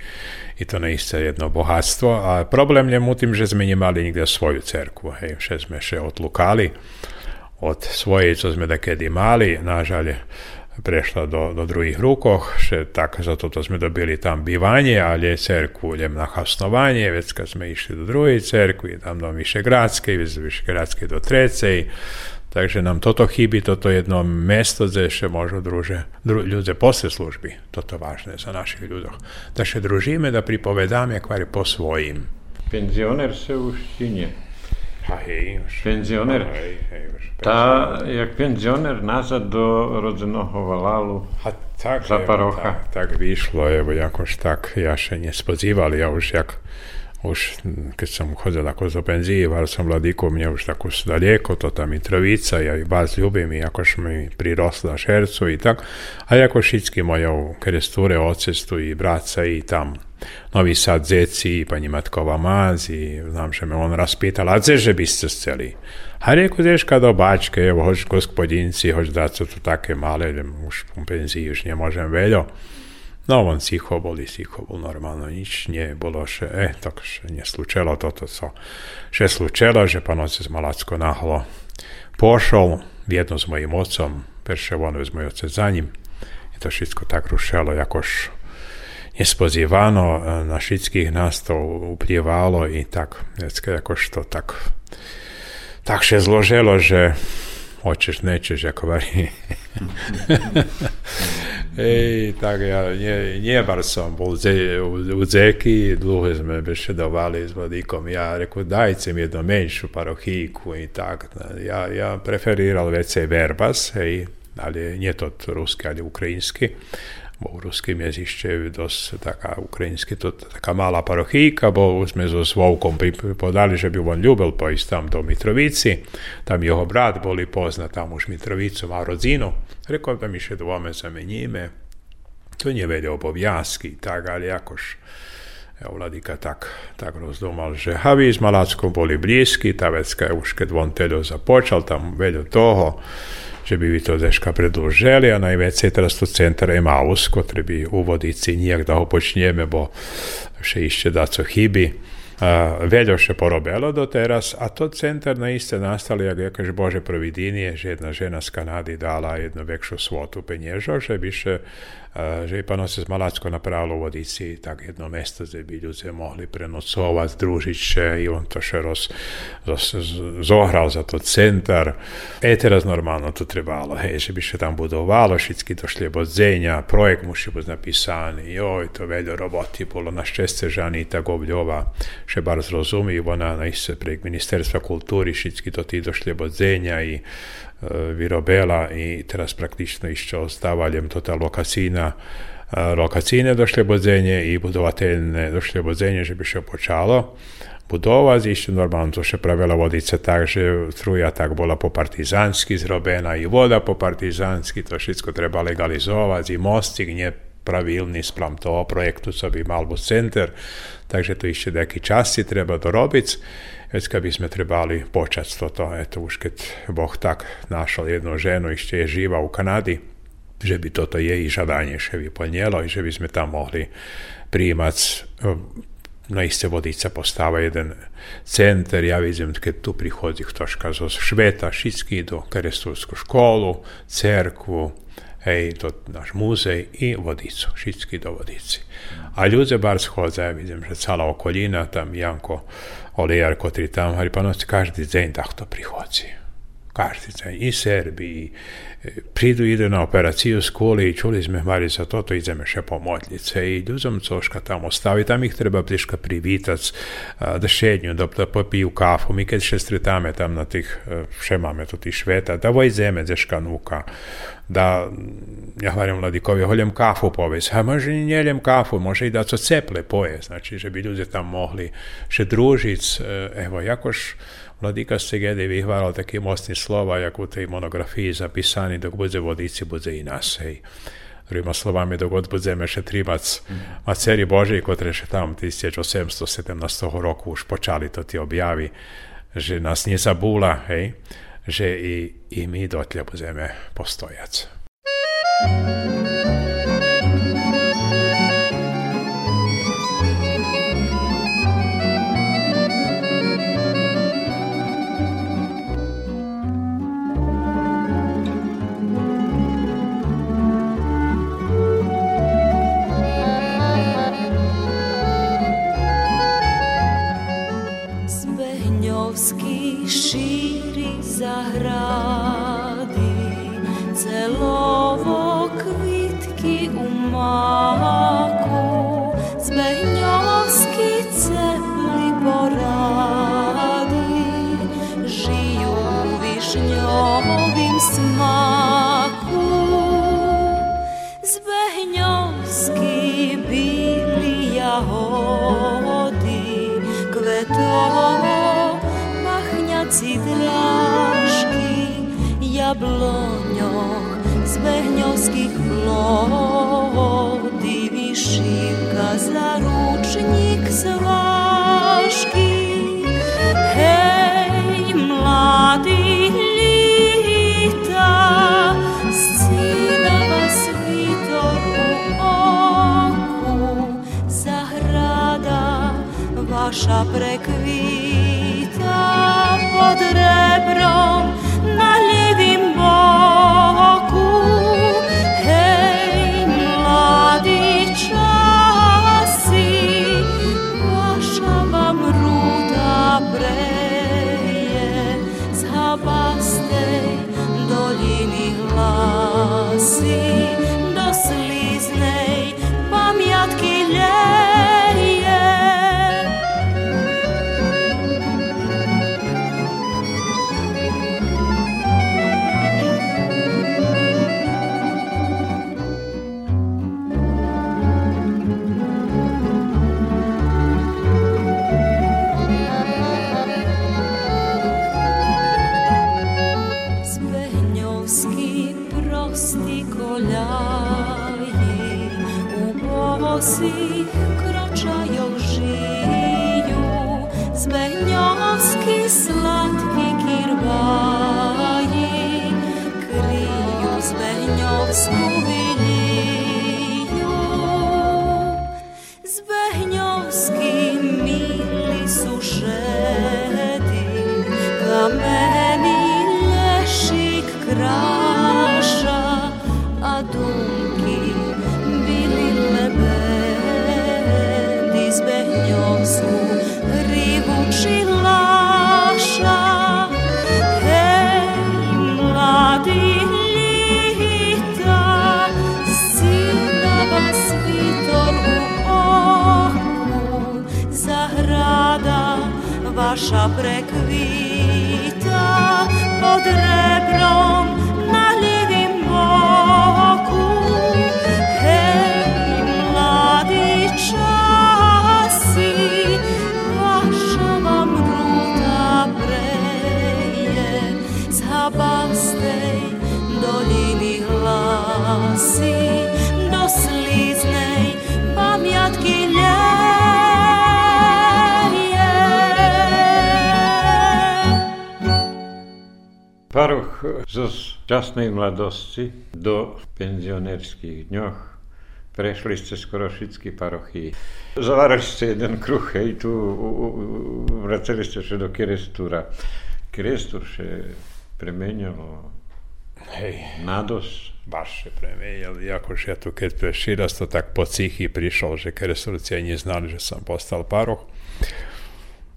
i to naiste jedno bohatstvo. A problem je u tim, že sme nemali nigde svoju cerkvu, hej, še sme še odlukali od svoje, co sme takedy mali, nažalje prešla do, do drugih rukoh, še tak, zato to sme dobili tam bivanje, ali je cerkvu idem na hasnovanje, već kad sme išli do druge cerkvi, tam do Višegradske, iz Višegradske do Trecej, takže nam toto chybi, toto jedno mesto, gdje še možu druže, dru, ľudze posle službi, toto važne za naših ľudoch, da še družíme, da pripovedame kvari po svojim. Penzioner se už Ha, hej, już. Pensjoner. No, hej, hej, już. Ta, jak pensjoner nasa do rodzonego walalu ha, tak, zaparocha. Tak, tak wyszło, bo jakoś tak, ja się nie ja już jak už keď som chodil ako zo penzii, var som mladíku, mne už tako daleko, to tam i trovica, ja i vas ljubim i jakož mi prirosla šercu i tak, a jako šitski moja kresture, ocestu i braca i tam Nový Sad deci, pani Matková mázi, znam, že me on raspýtal, a dze, že by ste chceli? A rieku, deška do bačke, hoď gospodinci, hoď dať sa tu také malé, už v penzii už nemôžem veľo. No on ticho bol, ticho bol normálno, nič nebolo, že eh, tak že neslučelo toto, co že slučelo, že pán otec Malacko nahlo pošol jedno s mojim otcom, perše on s moj otec za nim i to všetko tak rušelo, jakož nespozivano, e, na všetkých nás to uplievalo i tak, vždycky jakož to tak tak še zloželo, že hoćeš, nećeš, ako vari. Ej, tak ja, nie bar som bol ze, u, u Zeki, dlho sme bešedovali s vodikom, ja rekao, dajte mi jednu menšu parohijku i tak. Ja, ja preferiral vecej verbas, hej, ali nie to ruski, ali ukrajinski. Bo u ruskim jezišće je dosta taka ukrajinski, to taka mala parohijka, bo sme so Svovkom podali, že bi on ljubel pojist tam do Mitrovici, tam jeho brat boli poznat tam už Mitrovicu, a rodzinu. Rekao da mi še dvome zamenjime, to nie vedel obowiązki, tak, ali jakož Evo, vladika tak, tak rozdomal, že havi s Malackom boli blízki, ta vecka je už keď on teda započal, tam vedel toho, že by vi to deška predložili, a najvecej teraz to centar Emaus, ktorý by u vodici da ho počneme, bo še išće da co chybi. A, veľo še porobelo do teraz, a to centar na iste nastali, jak jakaž Bože providinije, že jedna žena z Kanady dala jednu vekšu svotu penježo, že bi še že pano se z Malacko napravilo u vodici tak jedno mesto gdje bi ljudi mogli prenocovat, družit še i on to še roz, zohral za to centar. E teraz normalno to trebalo, hej, že bi še tam budovalo, všetky to šljebodzenja, projekt muši biti napisani, joj, to veľo roboti bolo, na šťastie žani tak obľova, še bar zrozumí, ona na iste prek Ministerstva kultúry, všetky to tí do šljebodzenja i vyrobila i teraz praktično ešte ostávaljem tota lokacína lokacíne do šljebodzenje i budovateljne do šljebodzenje, že bi še počalo budovať, ešte normálno to še pravila vodice tak, že struja tak bola po partizansky zrobená i voda po partizansky, to všetko treba legalizovať, i mostík pravilni spram toho projektu, co bi mal bo center, takže to išće neki časti treba dorobiti, već kad bismo trebali počati to, to, už kad Bog tak našao jednu ženu, išće je živa u Kanadi, že bi toto je i še bi i že bismo tam mogli primac ehm, na no iste vodica postava jedan centar, ja vidim kad tu prihodi ktoš kazo šveta, šiski idu ka školu, cerkvu, hej, to naš muzej i vodicu, Šitski do vodici. A ľudia bar schodze, ja vidim, že celá okolina, tam Janko Olijar, kotri tam, ali pa noć každi deň takto prihodzi. Kaštica i Srbiji, prídu ide na operaciju skoli i čuli sme Mari za toto ideme še pomodlice i ljuzom coška tamo stavi, tam ih treba pliška privitac, da šednju, da, da popiju kafu, mi kad še stretame tam na tih, še máme tu tih šveta, da vojzeme zeška nuka, da, ja hvarim Vladikovi, holjem kafu povez, a može i njeljem kafu, može i da co ceple poje, znači, že bi ljudi tam mogli še družic, evo, jakož, Vladika Segede vyhváral taký mocný slova, jak u tej monografii zapísaný, dok bude vodici, bude i nas, hej. Drugima slovami, dok budeme še trimac mm. Maceri Božej, ktoré še tam 1817 roku už počali to ti objavi, že nas nie zabúla, hej, že i, i my dotle budeme postojac. Mama. απρέκ šťastnej mladosti do penzionerských dňoch prešli ste skoro všetky parochy. Zavárali ste jeden kruh, hej, tu vraceli ste še do Kerestúra. Kerestur še premenilo Hej. Nados. Baš je premenil, jakož ja tu keď preširas to tak po cichi prišao, že Keresturci aj neznali, že sam postal paroh.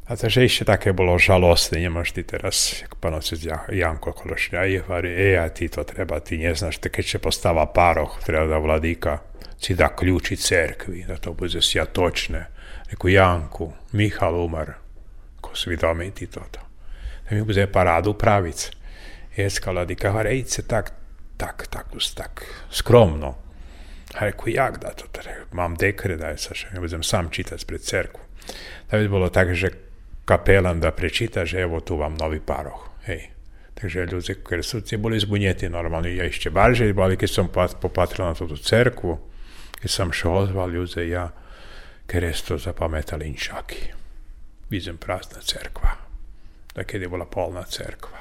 Hát a še tako je bilo žalostno, imaš ti teraz, pa nosi Janko Kološnja i vari, e, a ti to treba, ti ne znaš, te će postava paroh, treba da vladika, ci da ključi cerkvi, da to bude sja točne. Reku, Janku, Mihal umar, ko su vidomi ti to to. Da mi bude paradu pravic. Jeska vladika, var, ej, se tak, tak, tak, tak, skromno. A reku, jak da to, da, imam dekre, da je sa še, ne budem sam čitac pred cerkvu. Da bi bilo tako, že kapelan da prečita, že evo tu vam novi paroh. Hej. Takže ľudia, ktorí srdci boli zbunjeti normalno. Ja ešte barže, ali keď som popatril na túto cerkvu, keď som šo ozval ľudia, ja keresto zapamätali inčaky. Vidím prázdna cerkva. Da keď je bola polná cerkva.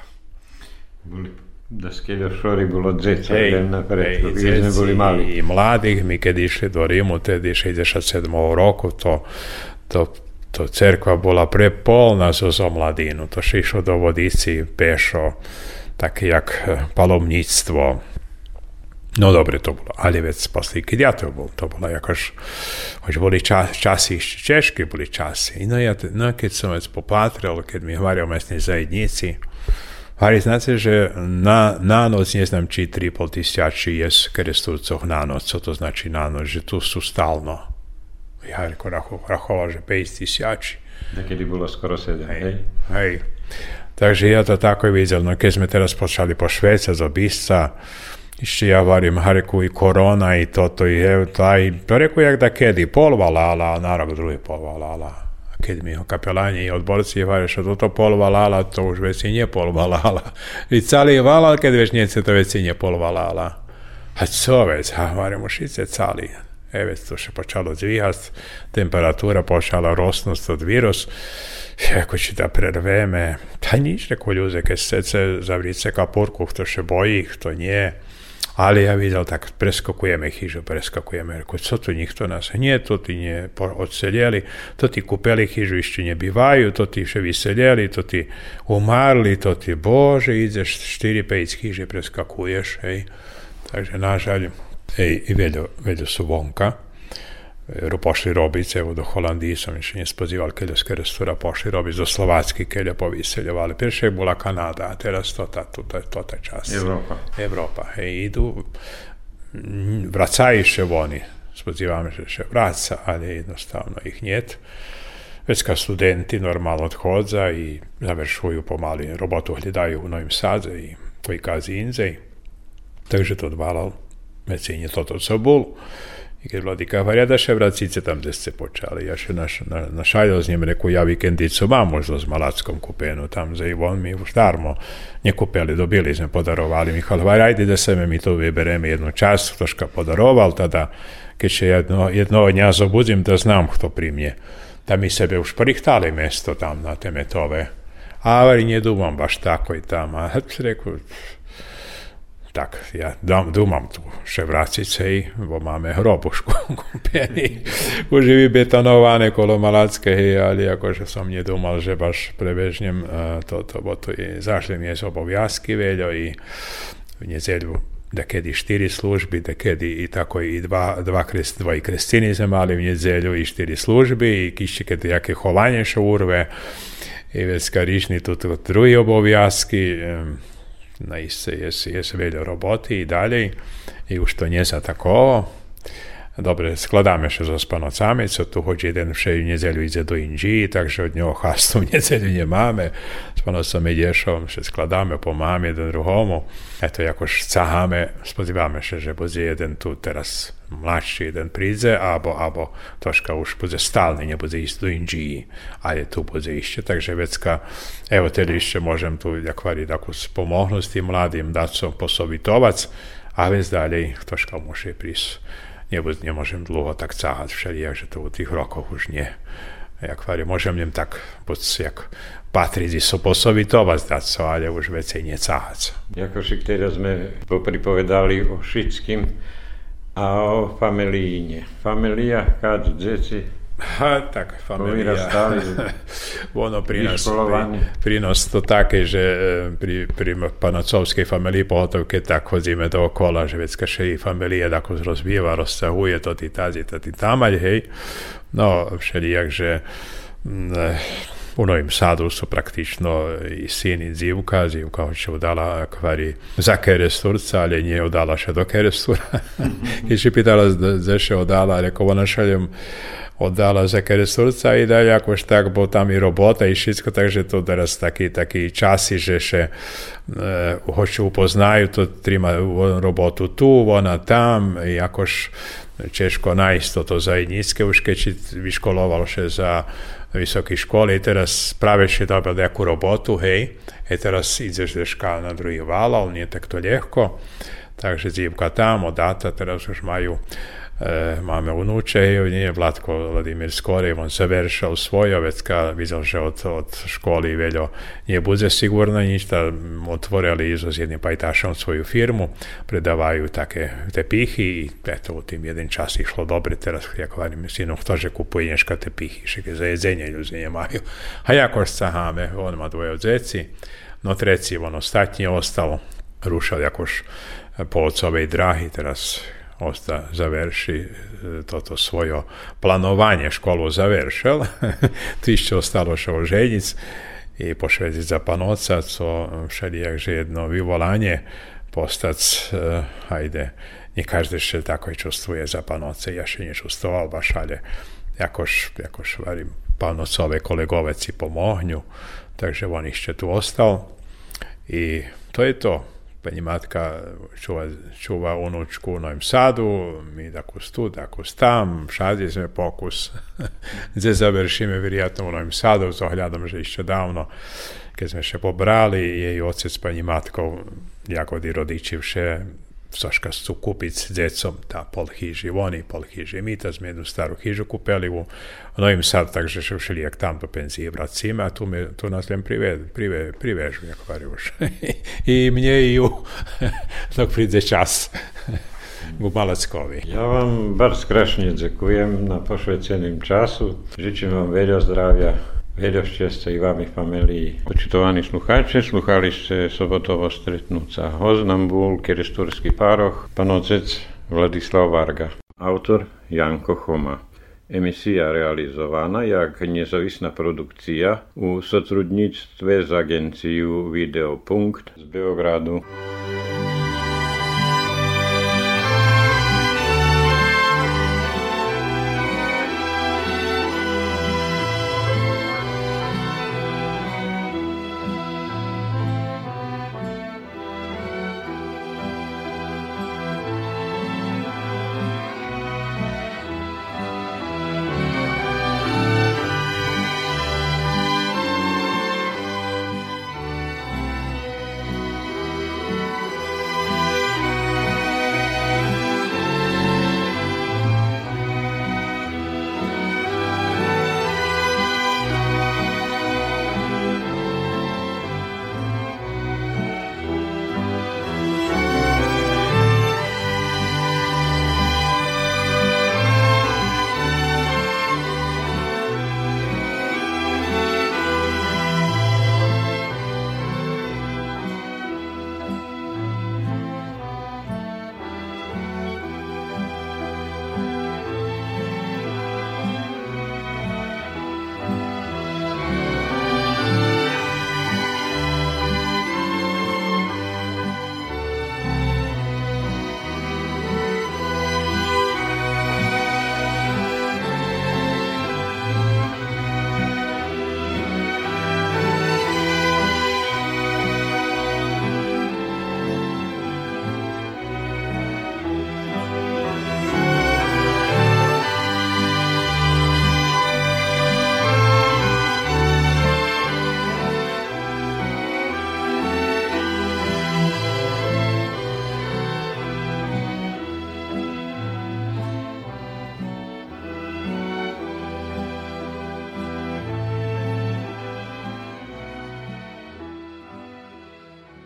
Boli da šori bolo dzeca hej, napred, sme boli mali. I mladih, mi kad išli do Rimu, tedy 67. roku, to, to to cerkva bola prepolná zo zomladínu. To išlo do vodici pešo, také jak e, palomníctvo. No dobre to bolo, ale vec posle, keď ja to bol, to bolo jakož, hoď boli čas, časy, češky boli časy. No, ja, no keď som vec popatril, keď mi hovoril mesní zajedníci, Hari, znate, že na, na noc, ne znam či 3,5 tisjači je krestovcoh na noc, co to znači na noc, že tu su stalno ja ako rachoval, že 5 tisíč. Niekedy bolo skoro 7, hej? hej. hej. Takže ja to tako videl. No keď sme teraz počali po Švece za bisca, ešte ja varím reku i korona i toto i evo taj, to reku jak da kedi, polvalala, naravno drugi polvalala. A kad mi kapelanje i odborci vare što to polvalala, to už već i nje polvalala. I cali je valal, kad već njece to već i nje polvalala. A co već, a varimo šice cali. 900 pa čalo zvihast, temperatura počela rosnost od virus, ako čita pred vreme, ta nič neko ljuze, ker se se zavrice ka porku, to še bojih, to nje. Ali ja videl, tak preskakujeme hižu, preskakujeme, rekao, co tu njih nas nje, to ti nje odseljeli, to ti kupeli hižu, išće nje bivaju, to ti še viseljeli, to ti umarli, to ti, bože, ideš 4-5 hiže, preskakuješ, hej. Takže nažalj, Ej, i vedo, vedo su vonka, ero pošli robice, evo do Holandiji sam še nije spozival keď z Kerestura pošli robice do Slovacky, keď povyseljovali. Prije bola Kanada, a teraz to, ta, to, to, to taj čas. Evropa. Evropa. Ej, idu, vracaju še oni, spozivamo že še vraca, ali jednostavno ih njet. Već kad studenti normalno odhodza i završuju pomali robotu hledaju u Novim Sadze i koji kazi inzej. Takže to odvalal mecenie toto, co bol. I keď vladika hovoria, da še vracíte tam, kde ste počali. Ja še naš, na, našajal z ním reku, ja víkendicu mám možnosť s Malackom kúpenu, tam za Ivon mi už darmo nekúpili, dobili sme, podarovali. Michal hovorí, ajde da seme mi to vybereme jednu čas, ktožka podaroval, tada, keď še jedno, jednoho dňa zobudím, da znam, kto pri mne. Da mi sebe už prichtali mesto tam na te metove. A hovorí, nedúmam baš tako i tam. A reku, tak ja dám, dumam tu še vracicej, bo máme hrobušku kúpený, už vybetonované kolo Malacké, hej, ale akože som nedumal, že baš prebežnem uh, toto, bo tu je, zašli mi je oboviazky veľo i v nedeľu da kedy štiri službi, da kedi i tako i dva, dva krest, dvoji krestini zemali v nedzelju i štiri službi i kišće kad jake hovanje še urve i veskarišni tu drugi obovjaski. Um, na je veľa roboty i dalej, i už to nie sa takovo. Dobre, składamy się z Ospanocami, co tu chodzi jeden w szyi niedzielu idzie do Indii, także od niego hastu niedzieli nie mamy. Z Panocami idzieszą, się składamy, pomamy jeden drugomu. A to jakoś cahamy, spodziewamy się, że będzie jeden tu teraz mladszy jeden przyjdzie, albo, albo troszkę już będzie stalny, nie będzie iść do Indii, ale tu będzie iść. Także wiecka, evo, tedy jeszcze możemy tu, jak wali, taką pomogność tym mladym, dać co posobitować, a więc dalej troszkę musi przyjść nebuď, nemôžem dlho tak cáhať všelijak, že to v tých rokoch už nie. Jak fari, môžem im tak buď jak patriť so posovitovať zdať sa, ale už veci necáhať. Jako si teraz sme popripovedali o Šickým a o familiíne. Familia, kad deti Ha, tak familia. ono prinos, pri, prinos to také, že e, pri, pri panacovskej familii, pogotovo keď tak chodíme dookola, že vecka še i familia tako rozvíjeva, rozsahuje to ty tazi, to ty tamať, hej. No, všelijak, že mm, e, u Novim Sadu su praktično i sin i zivka, zivka hoće udala kvari za keresturca, ali nije udala še do kerestura. I še pitala zaše udala, rekao, ona šaljem oddala za keresturca i da jakož tak, bo tam i robota i všetko, takže to teraz taký, taký časy, že še e, hoću upoznaju, to trima robotu tu, ona tam, i jakož Češko najisto to zajednické, už keď vyškoloval še za visoki škole i teraz praviš je dobro neku robotu, hej, i teraz ideš deška na drugi val, ali nie tak to ljehko, takže zimka od data, teraz už maju E, máme unuče, nije Vlatko Vladimir Skorej, on završao svoje, već kad vidjel, že od, od školi veljo nije bude sigurno ništa, otvorili izvoz jednim pajtašom svoju firmu, predavaju take tepihi i eto u tim jedan čas išlo dobro, teraz jak varim kto že kupuje nješka tepihi, še za jedzenje ljudi nemaju. A jako sahame, on ima dvoje od zeci, no treci on ostatnje ostalo, rušali jakož polcove drahi, teraz osta završi e, toto svojo planovanje školu završil, tišće ostalo še oženic i pošvedzi za panoca, co všelijak, že jedno vyvolanie postac, uh, hajde, nie każdy še tako čustvuje za panoce, ja še nie čustvoval baš, ale jakož, jakož varim, panocove kolegovec i pomohnju, takže on ešte tu ostal i to je to pani matka čuva, čuva unučku u Novom Sadu, mi tako tu, tako tam, šadi sme pokus, gdje završime vjerojatno u Novom Sadu, zohľadom, že ešte davno, keď sme še pobrali, jej otec pani matkou, jagodi rodiči vše, Saška su kupit s djecom ta pol hiži oni, pol hiži mi, ta smo jednu staru hižu kupili u Novim Sad, takže še ušli jak tam do penzije vracima, a tu, me, tu nas ljem prive, prive, privežu, jak variuš. I mnje i u, dok príde čas. u Malackovi. Ja vam bar skrašne dziękuję na poświęconym czasu. Życzę wam wiele zdrowia, Vedošťastie i vami familiji. Počitovani sluhače, sluhali ste sobotovo stretnuca Hoznambul, Keresturski paroh, panocec Vladislav Varga. Autor Janko Homa. Emisija realizowana jak niezawisna produkcja u sotrudnictwie z agencją Videopunkt z Beogradu.